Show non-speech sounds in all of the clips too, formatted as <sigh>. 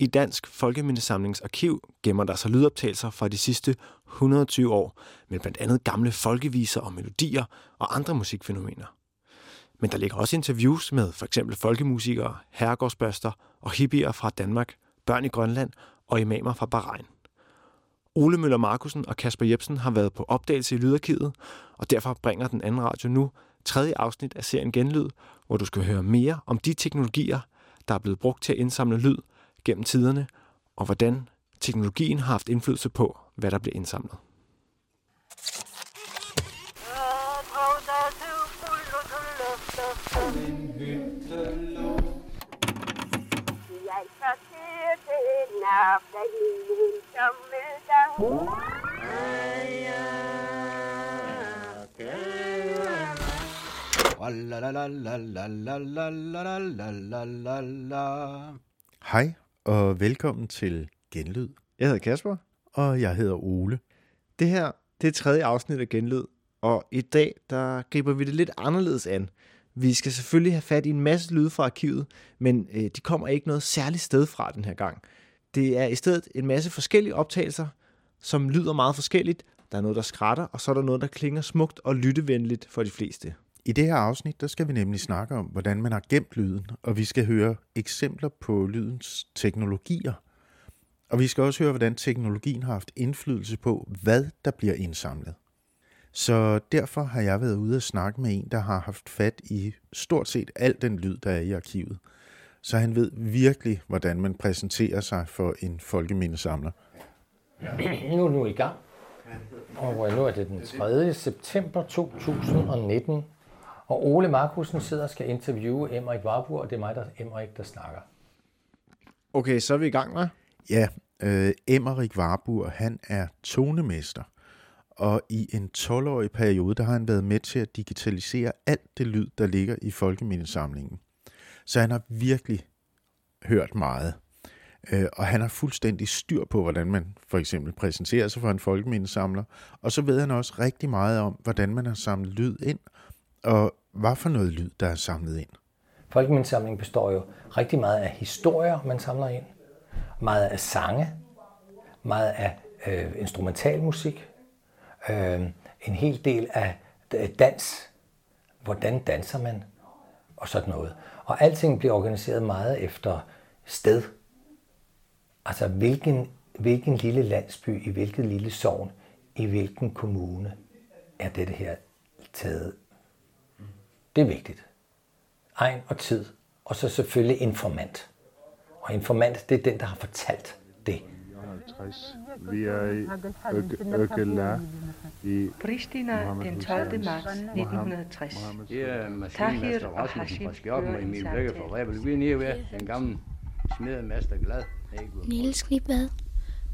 I Dansk Folkemindesamlings arkiv gemmer der sig lydoptagelser fra de sidste 120 år, med blandt andet gamle folkeviser og melodier og andre musikfænomener. Men der ligger også interviews med for eksempel folkemusikere, herregårdsbørster og hippier fra Danmark, børn i Grønland og imamer fra Bahrain. Ole Møller Markusen og Kasper Jebsen har været på opdagelse i Lydarkivet, og derfor bringer den anden radio nu tredje afsnit af serien Genlyd, hvor du skal høre mere om de teknologier, der er blevet brugt til at indsamle lyd gennem tiderne, og hvordan teknologien har haft indflydelse på, hvad der bliver indsamlet. Hej og velkommen til Genlyd. Jeg hedder Kasper. Og jeg hedder Ole. Det her, det er tredje afsnit af Genlyd, og i dag, der griber vi det lidt anderledes an. Vi skal selvfølgelig have fat i en masse lyde fra arkivet, men øh, de kommer ikke noget særligt sted fra den her gang. Det er i stedet en masse forskellige optagelser, som lyder meget forskelligt. Der er noget, der skrætter, og så er der noget, der klinger smukt og lyttevenligt for de fleste. I det her afsnit, der skal vi nemlig snakke om, hvordan man har gemt lyden, og vi skal høre eksempler på lydens teknologier. Og vi skal også høre, hvordan teknologien har haft indflydelse på, hvad der bliver indsamlet. Så derfor har jeg været ude og snakke med en, der har haft fat i stort set al den lyd, der er i arkivet. Så han ved virkelig, hvordan man præsenterer sig for en folkemindesamler. <clears throat> Nu er nu i gang. Og nu er det den 3. september 2019. Og Ole Markusen sidder og skal interviewe Emrik Warburg, og det er mig, der Emrik, der snakker. Okay, så er vi i gang, hva'? Ja, øh, Emmerik Warburg, han er tonemester. Og i en 12-årig periode, der har han været med til at digitalisere alt det lyd, der ligger i folkemindesamlingen. Så han har virkelig hørt meget. Øh, og han har fuldstændig styr på, hvordan man for eksempel præsenterer sig for en folkemindesamler. Og så ved han også rigtig meget om, hvordan man har samlet lyd ind, og hvad for noget lyd, der er samlet ind. Folkemindesamlingen består jo rigtig meget af historier, man samler ind. Meget af sange. Meget af øh, instrumentalmusik. Øh, en hel del af øh, dans. Hvordan danser man? Og sådan noget. Og alting bliver organiseret meget efter sted. Altså hvilken, hvilken lille landsby, i hvilket lille sogn, i hvilken kommune er dette her taget. Det er vigtigt. Egen og tid. Og så selvfølgelig informant. Og informant, det er den, der har fortalt det. 50. Vi er i Økela i Pristina den 12. marts 1960. Ja, Tahir maskinmester og Rasmussen Hashim fra Skjørgen fører og Emil. Bækker fra Rebel. Vi er nede ved den gamle smedemester Glad. Niels Knibad,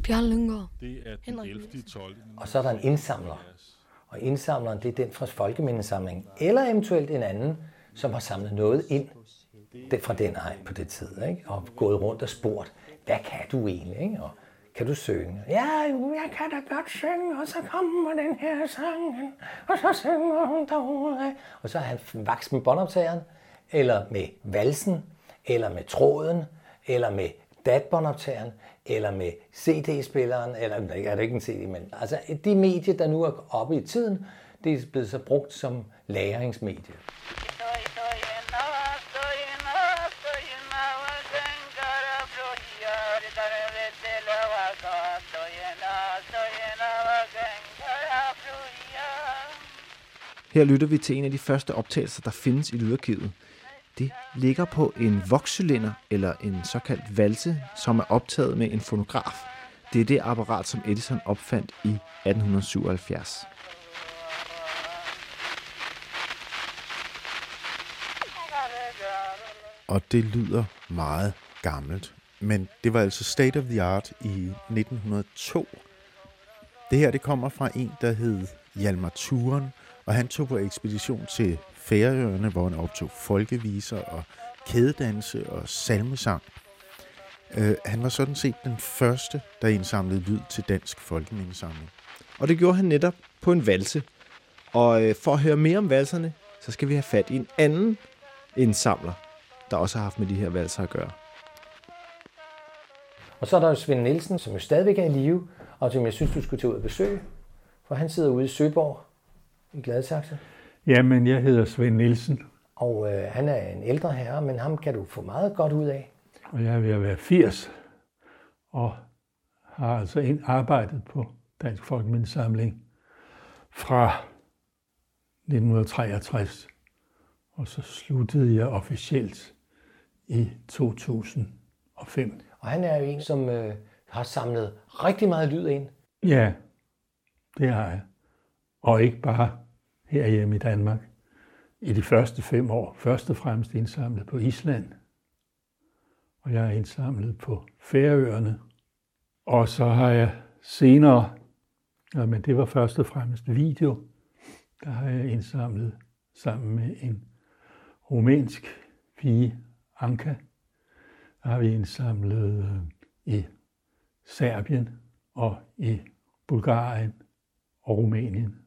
Bjørn Lyngård. Det er den Henrik 11. 12. Og så er der en indsamler. Og indsamleren, det er den fra Folkemindesamlingen. Eller eventuelt en anden, som har samlet noget ind det fra den egen på det tid. Ikke? Og gået rundt og spurgt, hvad kan du egentlig? Ikke? Og kan du synge? Ja, jeg kan da godt synge, og så kommer den her sang, og så synger hun derude. Og så har han vaks med båndoptageren, eller med valsen, eller med tråden, eller med datbåndoptageren, eller med CD-spilleren, eller er det ikke en CD, men altså de medier, der nu er oppe i tiden, det er blevet så brugt som læringsmedie. Her lytter vi til en af de første optagelser, der findes i lydarkivet. Det ligger på en vokscylinder eller en såkaldt valse, som er optaget med en fonograf. Det er det apparat, som Edison opfandt i 1877. Og det lyder meget gammelt. Men det var altså state of the art i 1902. Det her det kommer fra en, der hed Hjalmar Turen, og han tog på ekspedition til Færøerne, hvor han optog folkeviser og kædedanse og salmesang. Uh, han var sådan set den første, der indsamlede lyd til dansk folkemindesamling. Og det gjorde han netop på en valse. Og øh, for at høre mere om valserne, så skal vi have fat i en anden indsamler, der også har haft med de her valser at gøre. Og så er der jo Svend Nielsen, som jo stadigvæk er i live, og som jeg synes, du skulle tage ud og besøge. For han sidder ude i Søborg i Gladsaxe. Jamen, jeg hedder Svend Nielsen, Og øh, han er en ældre herre, men ham kan du få meget godt ud af. og jeg er ved at være 80, og har altså ind arbejdet på Dansk Folkemindesamling fra 1963, og så sluttede jeg officielt i 2005. Og han er jo en, som øh, har samlet rigtig meget lyd ind. Ja, det har jeg. Og ikke bare herhjemme i Danmark. I de første fem år, først og fremmest indsamlet på Island, og jeg er indsamlet på Færøerne. Og så har jeg senere, ja, men det var først og fremmest video, der har jeg indsamlet sammen med en rumænsk pige, Anka. Der har vi indsamlet øh, i Serbien og i Bulgarien og Rumænien.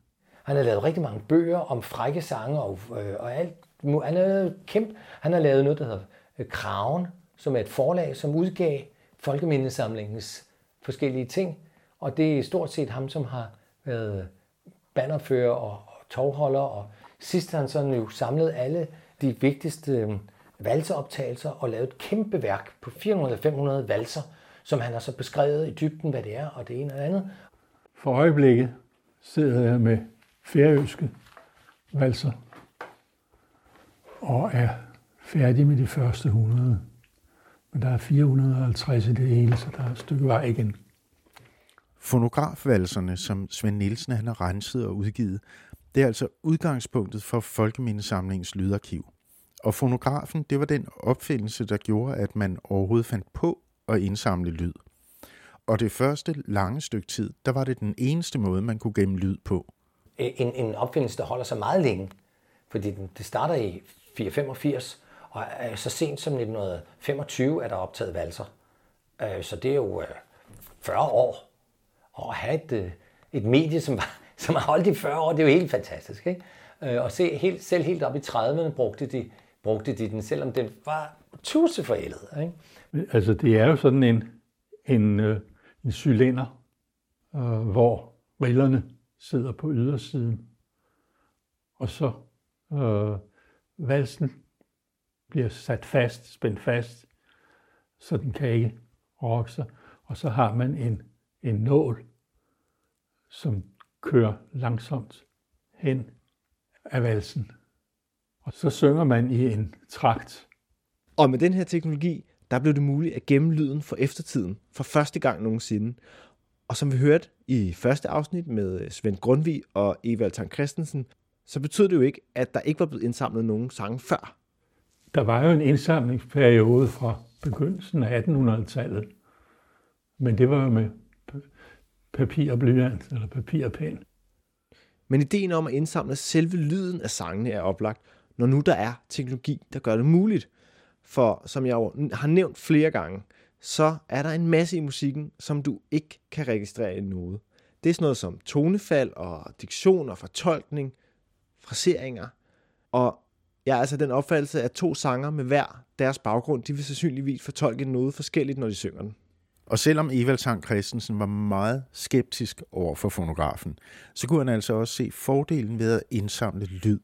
Han har lavet rigtig mange bøger om frække sange og, øh, og alt. Han, er kæmpe, han har lavet noget, der hedder øh, Kraven, som er et forlag, som udgav Folkemindesamlingens forskellige ting. Og det er stort set ham, som har været bannerfører og, og tovholder. Og sidst har han sådan jo samlet alle de vigtigste øh, valseoptagelser og lavet et kæmpe værk på 400-500 valser, som han har så beskrevet i dybden, hvad det er, og det ene og det andet. For øjeblikket sidder jeg med færøske valser og er færdig med de første 100. Men der er 450 i det hele, så der er et stykke vej igen. Fonografvalserne, som Svend Nielsen han har renset og udgivet, det er altså udgangspunktet for Folkemindesamlingens lydarkiv. Og fonografen, det var den opfindelse, der gjorde, at man overhovedet fandt på at indsamle lyd. Og det første lange stykke tid, der var det den eneste måde, man kunne gemme lyd på. Øh, en, en opfindelse, der holder sig meget længe. Fordi den, det starter i 485, og øh, så sent som 1925 er der optaget valser. Øh, Så det er jo øh, 40 år. Og at have et, øh, et medie, som, var, <laughs> som har holdt i 40 år, det er jo helt fantastisk. Ikke? Øh, Og se, helt, selv helt op i 30'erne brugte de, brugte de den, selvom den var tusseforældet. Ikke? Altså, det er jo sådan en, en, øh, en cylinder, øh, hvor rillerne sidder på ydersiden. Og så øh, valsen bliver sat fast, spændt fast, så den kan ikke rokke sig. Og så har man en, en nål, som kører langsomt hen af valsen. Og så synger man i en trakt. Og med den her teknologi, der blev det muligt at gemme lyden for eftertiden for første gang nogensinde. Og som vi hørte i første afsnit med Svend Grundvig og Evald Tang Christensen, så betød det jo ikke, at der ikke var blevet indsamlet nogen sange før. Der var jo en indsamlingsperiode fra begyndelsen af 1800-tallet, men det var jo med pa- papir og blyant, eller papir og pen. Men ideen om at indsamle selve lyden af sangene er oplagt, når nu der er teknologi, der gør det muligt. For som jeg har nævnt flere gange, så er der en masse i musikken, som du ikke kan registrere i noget. Det er sådan noget som tonefald og diktion og fortolkning, fraseringer. Og jeg er altså den opfattelse, at to sanger med hver deres baggrund, de vil sandsynligvis fortolke noget forskelligt, når de synger den. Og selvom Evald Tang Christensen var meget skeptisk over for fonografen, så kunne han altså også se fordelen ved at indsamle lyd.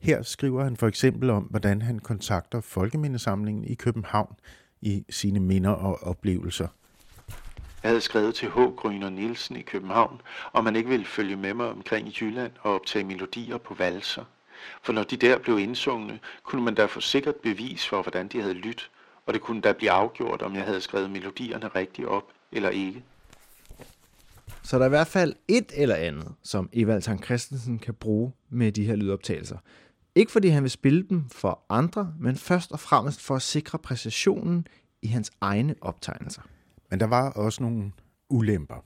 Her skriver han for eksempel om, hvordan han kontakter Folkemindesamlingen i København i sine minder og oplevelser. Jeg havde skrevet til H. Gryner Nielsen i København, om han ikke ville følge med mig omkring i Jylland og optage melodier på valser. For når de der blev indsungne, kunne man da få sikkert bevis for, hvordan de havde lyttet, og det kunne da blive afgjort, om jeg havde skrevet melodierne rigtigt op eller ikke. Så der er i hvert fald et eller andet, som Evald Tang Christensen kan bruge med de her lydoptagelser. Ikke fordi han vil spille dem for andre, men først og fremmest for at sikre præcisionen i hans egne optegnelser. Men der var også nogle ulemper.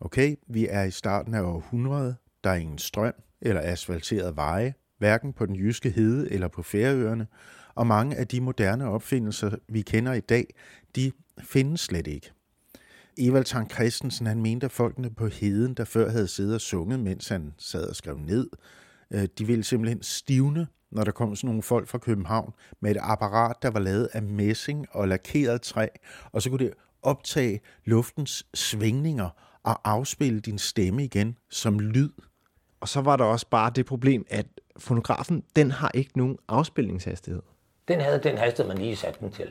Okay, vi er i starten af århundredet. Der er ingen strøm eller asfalteret veje, hverken på den jyske hede eller på Færøerne, og mange af de moderne opfindelser, vi kender i dag, de findes slet ikke. Evald Tang Christensen, han mente, at folkene på heden, der før havde siddet og sunget, mens han sad og skrev ned, de ville simpelthen stivne, når der kom sådan nogle folk fra København med et apparat, der var lavet af messing og lakeret træ, og så kunne det optage luftens svingninger og afspille din stemme igen som lyd. Og så var der også bare det problem, at fonografen, den har ikke nogen afspilningshastighed. Den havde den hastighed, man lige satte den til.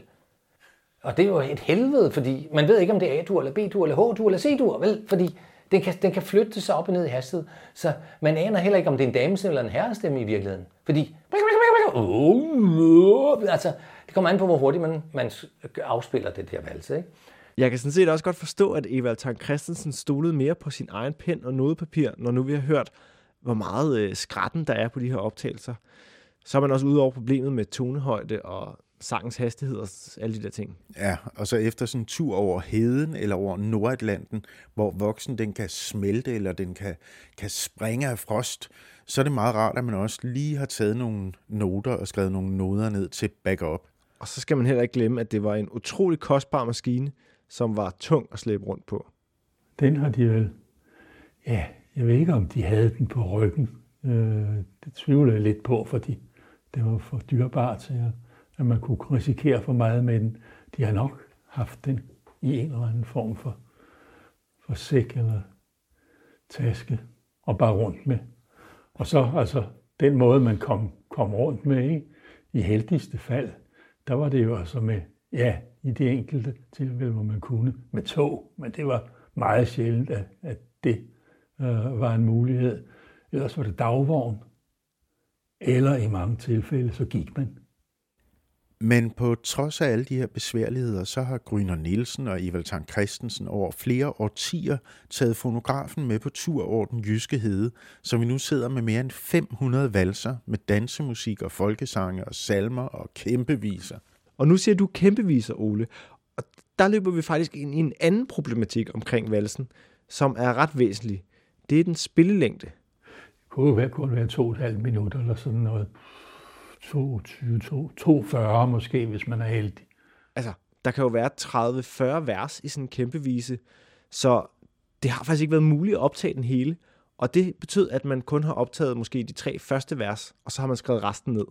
Og det jo et helvede, fordi man ved ikke, om det er A-dur, eller B-dur, eller H-dur, eller C-dur, vel? Fordi den kan, den kan flytte sig op og ned i hastighed. Så man aner heller ikke, om det er en damestemme eller en herrestemme i virkeligheden. Fordi oh, øh, altså, det kommer an på, hvor hurtigt man, man afspiller det der valse. Ikke? Jeg kan sådan set også godt forstå, at Evald Tang Christensen stolede mere på sin egen pen og nodepapir, når nu vi har hørt, hvor meget øh, skratten der er på de her optagelser. Så er man også ude over problemet med tonehøjde og sangens hastighed og alle de der ting. Ja, og så efter sådan en tur over heden eller over Nordatlanten, hvor voksen den kan smelte eller den kan, kan springe af frost, så er det meget rart, at man også lige har taget nogle noter og skrevet nogle noder ned til backup. Og så skal man heller ikke glemme, at det var en utrolig kostbar maskine, som var tung at slæbe rundt på. Den har de vel... Ja, jeg ved ikke, om de havde den på ryggen. Øh, det tvivler jeg lidt på, fordi det var for dyrbart til, at man kunne risikere for meget med den. De har nok haft den i en eller anden form for, for sæk eller taske og bare rundt med. Og så altså den måde, man kom, kom rundt med, ikke? i heldigste fald, der var det jo altså med, ja, i de enkelte tilfælde, hvor man kunne, med tog, men det var meget sjældent, at, at det øh, var en mulighed. Ellers var det dagvogn, eller i mange tilfælde, så gik man. Men på trods af alle de her besværligheder, så har Gryner Nielsen og Evald Tang Christensen over flere årtier taget fonografen med på tur over den jyske hede, så vi nu sidder med mere end 500 valser med dansemusik og folkesange og salmer og kæmpeviser. Og nu siger du kæmpeviser, Ole. Og der løber vi faktisk ind i en anden problematik omkring valsen, som er ret væsentlig. Det er den spillelængde. Det kunne være, kun være to og et halvt minutter eller sådan noget. 22, 42 måske, hvis man er heldig. Altså, der kan jo være 30-40 vers i sådan en kæmpe vise, så det har faktisk ikke været muligt at optage den hele. Og det betød, at man kun har optaget måske de tre første vers, og så har man skrevet resten ned.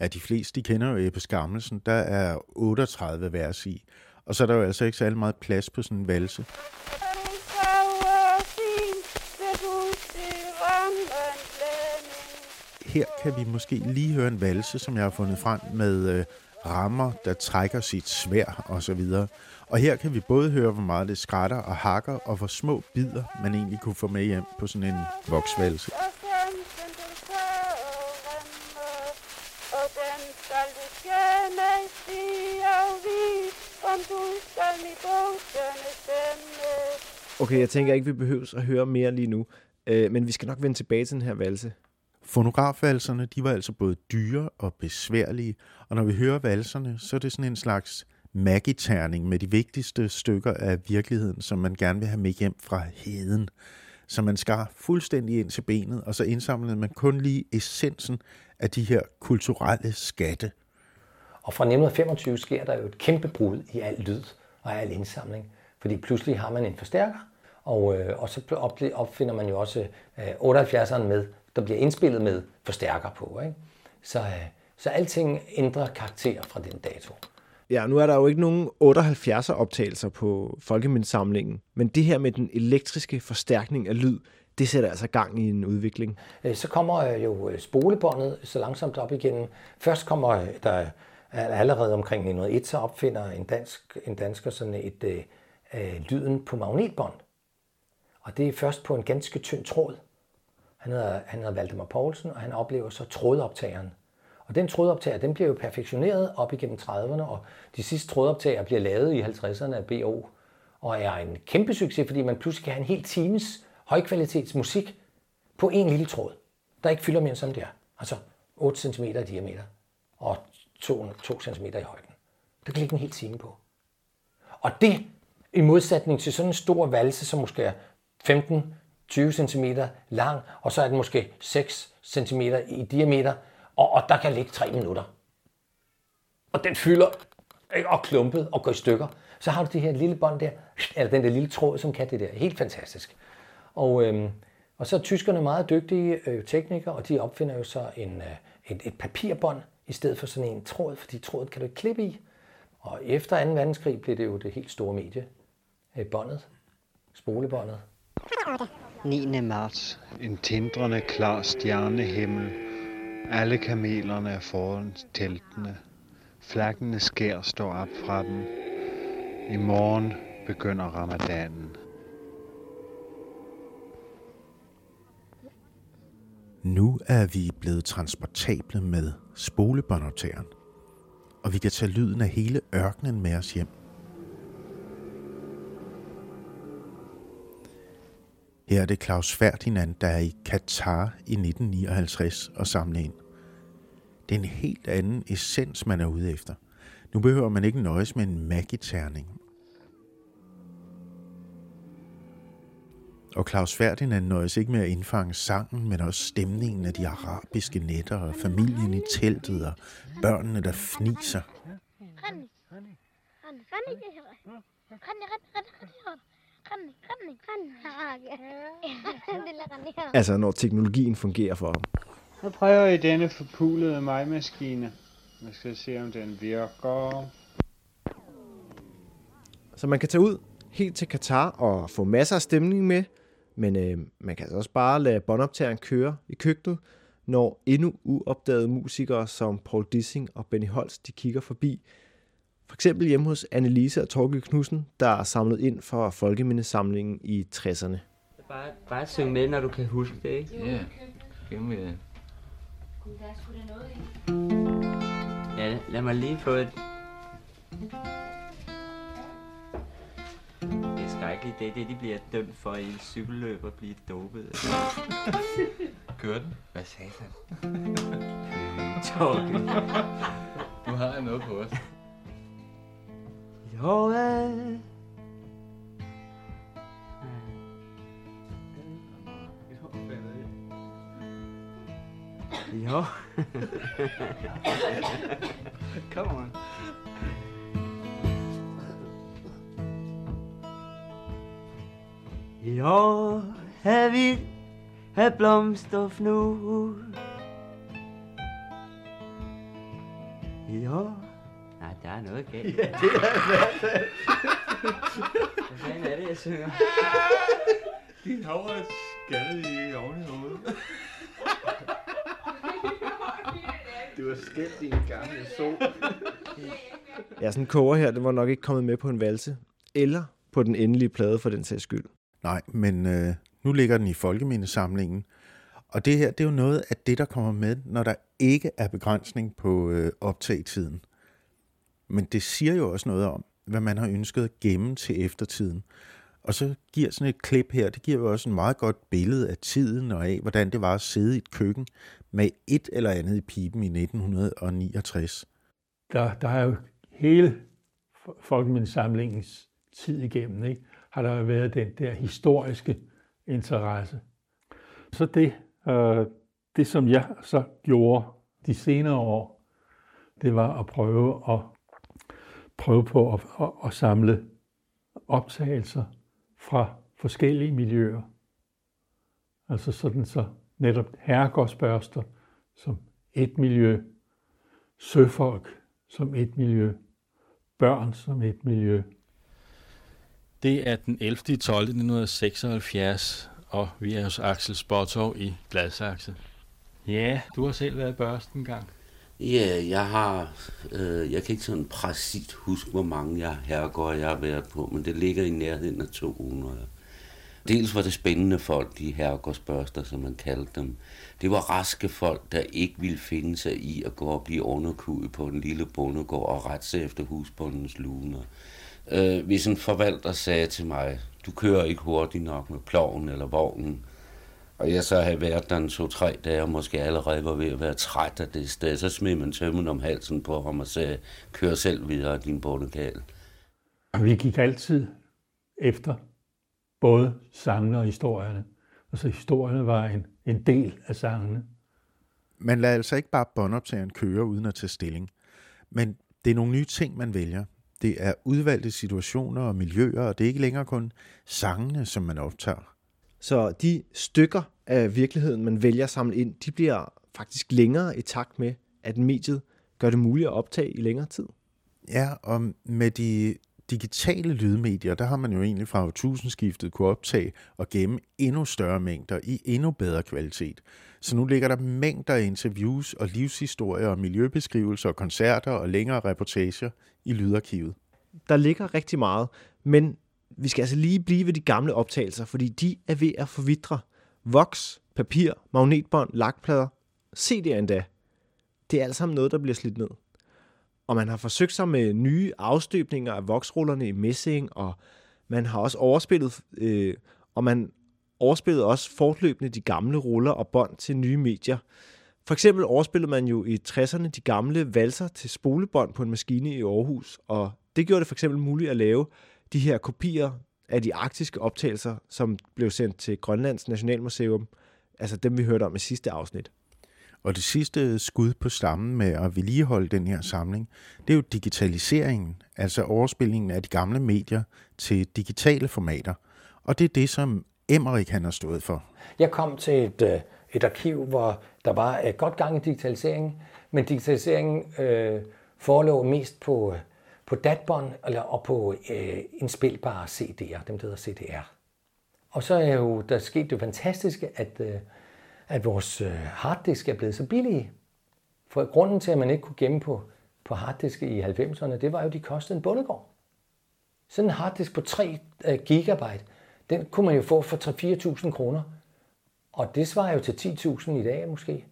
Ja, de fleste de kender jo Ebbe Skammelsen. Der er 38 vers i. Og så er der jo altså ikke særlig meget plads på sådan en valse. Her kan vi måske lige høre en valse, som jeg har fundet frem med øh, rammer, der trækker sit svær og så videre. Og her kan vi både høre, hvor meget det skrætter og hakker, og hvor små bidder man egentlig kunne få med hjem på sådan en voksvalse. Okay, jeg tænker ikke, vi behøver at høre mere lige nu, øh, men vi skal nok vende tilbage til den her valse. Fonografvalserne, de var altså både dyre og besværlige, og når vi hører valserne, så er det sådan en slags magiterning med de vigtigste stykker af virkeligheden, som man gerne vil have med hjem fra heden. Så man skar fuldstændig ind til benet, og så indsamlede man kun lige essensen af de her kulturelle skatte. Og fra 1925 sker der jo et kæmpe brud i al lyd og al indsamling, fordi pludselig har man en forstærker, og, øh, og så opfinder man jo også øh, 78'eren med der bliver indspillet med forstærker på. Ikke? Så, øh, så alting ændrer karakter fra den dato. Ja, nu er der jo ikke nogen 78'er optagelser på folkemindsamlingen, men det her med den elektriske forstærkning af lyd, det sætter altså gang i en udvikling. Øh, så kommer øh, jo spolebåndet så langsomt op igen. Først kommer der allerede omkring 1901, så opfinder en, dansk, en dansker sådan et øh, lyden på magnetbånd. Og det er først på en ganske tynd tråd. Han hedder, han hedder Valdemar Poulsen, og han oplever så trådoptageren. Og den trådoptager, den bliver jo perfektioneret op igennem 30'erne, og de sidste trådoptager bliver lavet i 50'erne af BO, og er en kæmpe succes, fordi man pludselig kan have en hel times højkvalitets musik på en lille tråd, der ikke fylder mere som det er. Altså 8 cm i diameter og 2, 2 cm i højden. Der kan ligge en hel time på. Og det, i modsætning til sådan en stor valse, som måske er 15 20 cm lang, og så er den måske 6 cm i diameter, og, og der kan ligge 3 minutter. Og den fylder ikke, og klumpet og går i stykker. Så har du det her lille bånd der, eller den der lille tråd, som kan det der. Helt fantastisk. Og, øhm, og så er tyskerne meget dygtige øh, teknikere, og de opfinder jo så en, øh, et, et papirbånd i stedet for sådan en tråd, fordi tråden kan du ikke klippe i. Og efter 2. verdenskrig blev det jo det helt store medie. Øh, båndet. Spolebåndet. 9. marts. En tindrende klar stjernehimmel. Alle kamelerne er foran teltene. Flaggende skær står op fra dem. I morgen begynder ramadanen. Nu er vi blevet transportable med spolebåndoptageren, og vi kan tage lyden af hele ørkenen med os hjem. Her er det Claus Ferdinand, der er i Katar i 1959 og samle ind. Det er en helt anden essens, man er ude efter. Nu behøver man ikke nøjes med en magiterning. Og Claus Ferdinand nøjes ikke med at indfange sangen, men også stemningen af de arabiske nætter og familien i teltet og børnene, der fniser. <laughs> Altså når teknologien fungerer for ham. Nu prøver I denne forpulede majmaskine. Jeg skal se, om den virker. Så man kan tage ud helt til Katar og få masser af stemning med, men øh, man kan altså også bare lade båndoptageren køre i køkkenet, når endnu uopdagede musikere som Paul Dissing og Benny Holst de kigger forbi. For eksempel hjemme hos Annelise og Torgild Knudsen, der er samlet ind for folkemindesamlingen i 60'erne. Bare, bare synge med, når du kan huske det, ikke? Ja, yeah. med. Ja, lad mig lige få et... Det er skrækkeligt, det er det, de bliver dømt for i cykelløb og blive dopet. Kører den? Hvad sagde han? Torgild. Du har noget på os. Jo, øh... Jo. Come on. Jo, her vi have blomster nu. Jo. Der er noget galt. Ja, det er i hvert fald. Hvad fanden er det, jeg synger? Din hår er skaldet i oven i hovedet. Du har skældt din gamle sol. Ja, sådan en koger her, den var nok ikke kommet med på en valse. Eller på den endelige plade for den sags skyld. Nej, men øh, nu ligger den i folkemindesamlingen. Og det her, det er jo noget af det, der kommer med, når der ikke er begrænsning på øh, optagetiden. Men det siger jo også noget om, hvad man har ønsket at gemme til eftertiden. Og så giver sådan et klip her, det giver jo også en meget godt billede af tiden og af, hvordan det var at sidde i et køkken med et eller andet i pipen i 1969. Der, der er jo hele folkemindsamlingens tid igennem, ikke? har der jo været den der historiske interesse. Så det, øh, det som jeg så gjorde de senere år, det var at prøve at prøve på at, at, at samle optagelser fra forskellige miljøer. Altså sådan så netop herregårdsbørster som et miljø, søfolk som et miljø, børn som et miljø. Det er den 11. 12. 1976, og vi er hos Axel Spottov i Gladsaxe. Ja, du har selv været børsten en gang. Ja, jeg har, øh, jeg kan ikke sådan præcist huske, hvor mange jeg herregård jeg har været på, men det ligger i nærheden af 200. Dels var det spændende folk, de herregårdsbørster, som man kaldte dem. Det var raske folk, der ikke ville finde sig i at gå og blive underkudet på en lille bondegård og rette sig efter husbundens luner. Øh, hvis en forvalter sagde til mig, du kører ikke hurtigt nok med ploven eller vognen, og jeg så havde været der en to-tre dage, og måske allerede var ved at være træt af det sted, så smed man tømmen om halsen på ham og sagde, kør selv videre, din bondekal. Vi gik altid efter både sangene og historierne. Altså historierne var en, en del af sangene. Man lader altså ikke bare båndoptageren køre uden at tage stilling. Men det er nogle nye ting, man vælger. Det er udvalgte situationer og miljøer, og det er ikke længere kun sangene, som man optager. Så de stykker af virkeligheden, man vælger at samle ind, de bliver faktisk længere i takt med, at mediet gør det muligt at optage i længere tid. Ja, og med de digitale lydmedier, der har man jo egentlig fra tusindskiftet kunne optage og gemme endnu større mængder i endnu bedre kvalitet. Så nu ligger der mængder af interviews og livshistorier og miljøbeskrivelser og koncerter og længere reportager i lydarkivet. Der ligger rigtig meget, men vi skal altså lige blive ved de gamle optagelser, fordi de er ved at forvitre. Voks, papir, magnetbånd, lakplader, CD'er endda. Det er alt sammen noget, der bliver slidt ned. Og man har forsøgt sig med nye afstøbninger af voksrullerne i messing, og man har også overspillet, øh, og man overspillede også fortløbende de gamle ruller og bånd til nye medier. For eksempel overspillede man jo i 60'erne de gamle valser til spolebånd på en maskine i Aarhus, og det gjorde det for eksempel muligt at lave de her kopier af de arktiske optagelser, som blev sendt til Grønlands Nationalmuseum, altså dem vi hørte om i sidste afsnit. Og det sidste skud på stammen med at vedligeholde den her samling, det er jo digitaliseringen, altså overspillingen af de gamle medier til digitale formater. Og det er det, som Emmerik han har stået for. Jeg kom til et, øh, et arkiv, hvor der var et godt gang i digitaliseringen, men digitaliseringen øh, forelå mest på, på datbånd eller, og på øh, indspilbare CD'er, dem der hedder CDR. Og så er jo der sket det fantastiske, at, øh, at vores øh, harddisk er blevet så billige. For grunden til, at man ikke kunne gemme på, på harddiske i 90'erne, det var jo, at de kostede en bundegård. Sådan en harddisk på 3 øh, gigabyte, den kunne man jo få for 3-4.000 kroner. Og det svarer jo til 10.000 i dag måske.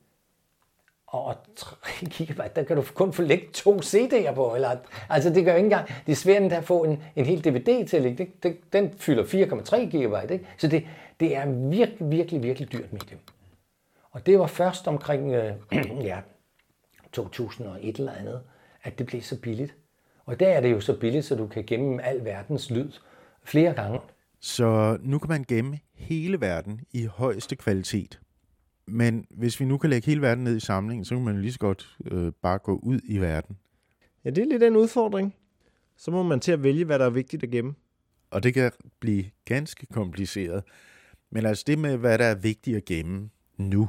Og 3 gigabyte, <laughs> der kan du kun få lægge to CD'er på. Eller, altså det gør ikke engang, det er svært at få en, en hel DVD til at lægge. Den, den fylder 4,3 gigabyte. Ikke? Så det, det er virkelig, virkelig, virkelig dyrt medium. Og det var først omkring øh, <clears throat> ja, 2001 eller andet, at det blev så billigt. Og der er det jo så billigt, så du kan gemme al verdens lyd flere gange. Så nu kan man gemme hele verden i højeste kvalitet. Men hvis vi nu kan lægge hele verden ned i samlingen, så kan man lige så godt øh, bare gå ud i verden. Ja, det er lidt en udfordring. Så må man til at vælge, hvad der er vigtigt at gemme. Og det kan blive ganske kompliceret. Men altså det med, hvad der er vigtigt at gemme nu,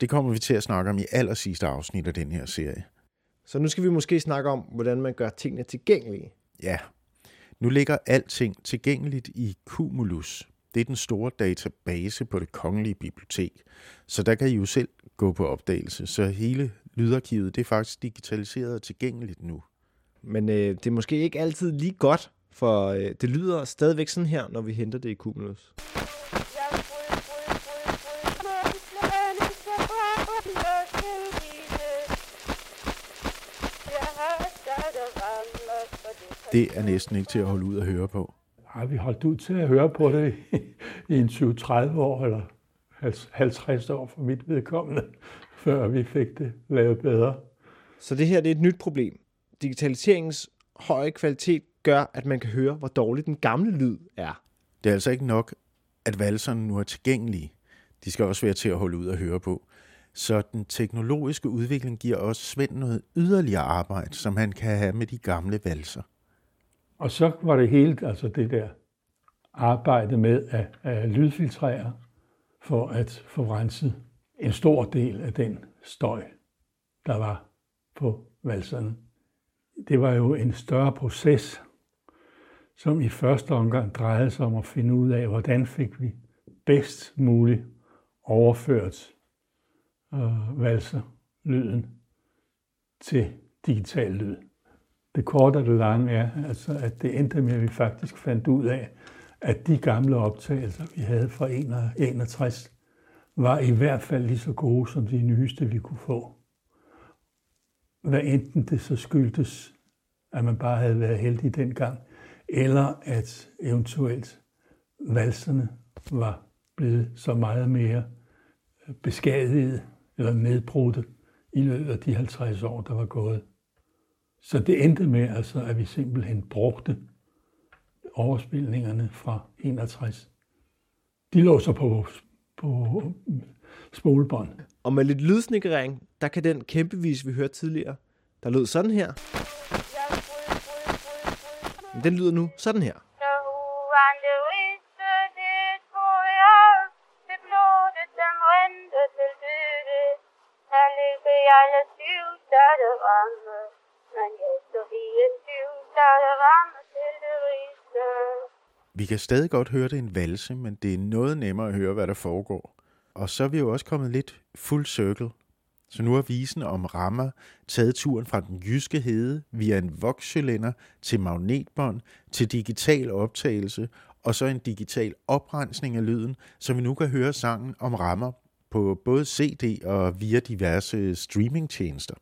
det kommer vi til at snakke om i aller sidste afsnit af den her serie. Så nu skal vi måske snakke om, hvordan man gør tingene tilgængelige. Ja, nu ligger alting tilgængeligt i Cumulus. Det er den store database på det kongelige bibliotek. Så der kan I jo selv gå på opdagelse. Så hele lydarkivet det er faktisk digitaliseret og tilgængeligt nu. Men øh, det er måske ikke altid lige godt, for øh, det lyder stadigvæk sådan her, når vi henter det i Cumulus. det er næsten ikke til at holde ud at høre på. Har vi holdt ud til at høre på det i en 20-30 år, eller 50 år for mit vedkommende, <laughs> før vi fik det lavet bedre. Så det her det er et nyt problem. Digitaliseringens høje kvalitet gør, at man kan høre, hvor dårlig den gamle lyd er. Det er altså ikke nok, at valserne nu er tilgængelige. De skal også være til at holde ud at høre på. Så den teknologiske udvikling giver også Svend noget yderligere arbejde, som han kan have med de gamle valser. Og så var det hele, altså det der arbejde med at, at lydfiltrere for at få renset en stor del af den støj, der var på valserne. Det var jo en større proces, som i første omgang drejede sig om at finde ud af, hvordan fik vi bedst muligt overført øh, valserlyden til digital lyd. Det korte og det lange er, altså, at det endte med, at vi faktisk fandt ud af, at de gamle optagelser, vi havde fra 61, var i hvert fald lige så gode som de nyeste, vi kunne få. Hvad enten det så skyldtes, at man bare havde været heldig dengang, eller at eventuelt valserne var blevet så meget mere øh, beskadiget eller nedbrudte i løbet af de 50 år, der var gået. Så det endte med, altså, at vi simpelthen brugte overspilningerne fra 61. De lå så på, på spolebånd. Og med lidt lydsnikkering, der kan den kæmpevis, vi hørte tidligere, der lød sådan her. Den lyder nu sådan her. Vi kan stadig godt høre det en valse, men det er noget nemmere at høre, hvad der foregår. Og så er vi jo også kommet lidt full circle. Så nu har visen om rammer taget turen fra den jyske hede via en vokscylinder til magnetbånd til digital optagelse og så en digital oprensning af lyden, så vi nu kan høre sangen om rammer på både CD og via diverse streamingtjenester.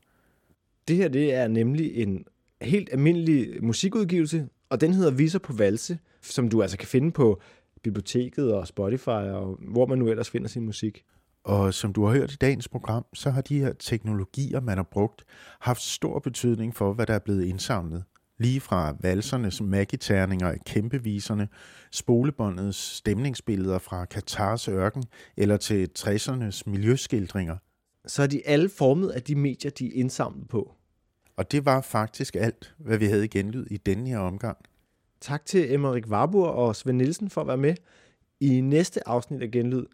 Det her det er nemlig en helt almindelig musikudgivelse, og den hedder Viser på Valse, som du altså kan finde på biblioteket og Spotify, og hvor man nu ellers finder sin musik. Og som du har hørt i dagens program, så har de her teknologier, man har brugt, haft stor betydning for, hvad der er blevet indsamlet. Lige fra valsernes magiterninger af kæmpeviserne, spolebåndets stemningsbilleder fra Katars ørken eller til 60'ernes miljøskildringer. Så er de alle formet af de medier, de er indsamlet på. Og det var faktisk alt, hvad vi havde i genlyd i denne her omgang. Tak til Emmerik Warburg og Svend Nielsen for at være med. I næste afsnit af Genlyd,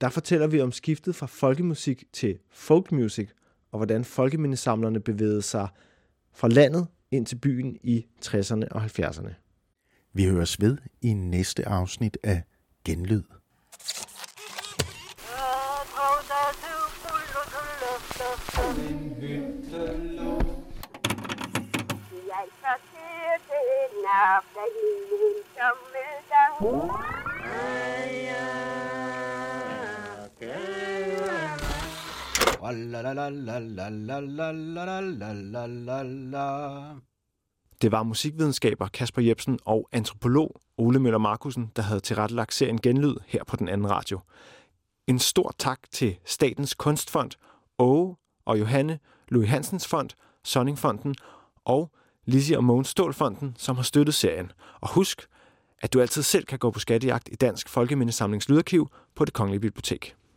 der fortæller vi om skiftet fra folkemusik til folkmusik, og hvordan folkemindesamlerne bevægede sig fra landet ind til byen i 60'erne og 70'erne. Vi høres ved i næste afsnit af Genlyd. Det var musikvidenskaber Kasper Jebsen og antropolog Ole Møller Markusen, der havde tilrettelagt serien Genlyd her på den anden radio. En stor tak til Statens Kunstfond, Åge og Johanne Louis Hansens Fond, Sonningfonden og Lizzie og Mogens Stålfonden, som har støttet serien. Og husk, at du altid selv kan gå på skattejagt i Dansk Folkemindesamlings Lydarkiv på det Kongelige Bibliotek.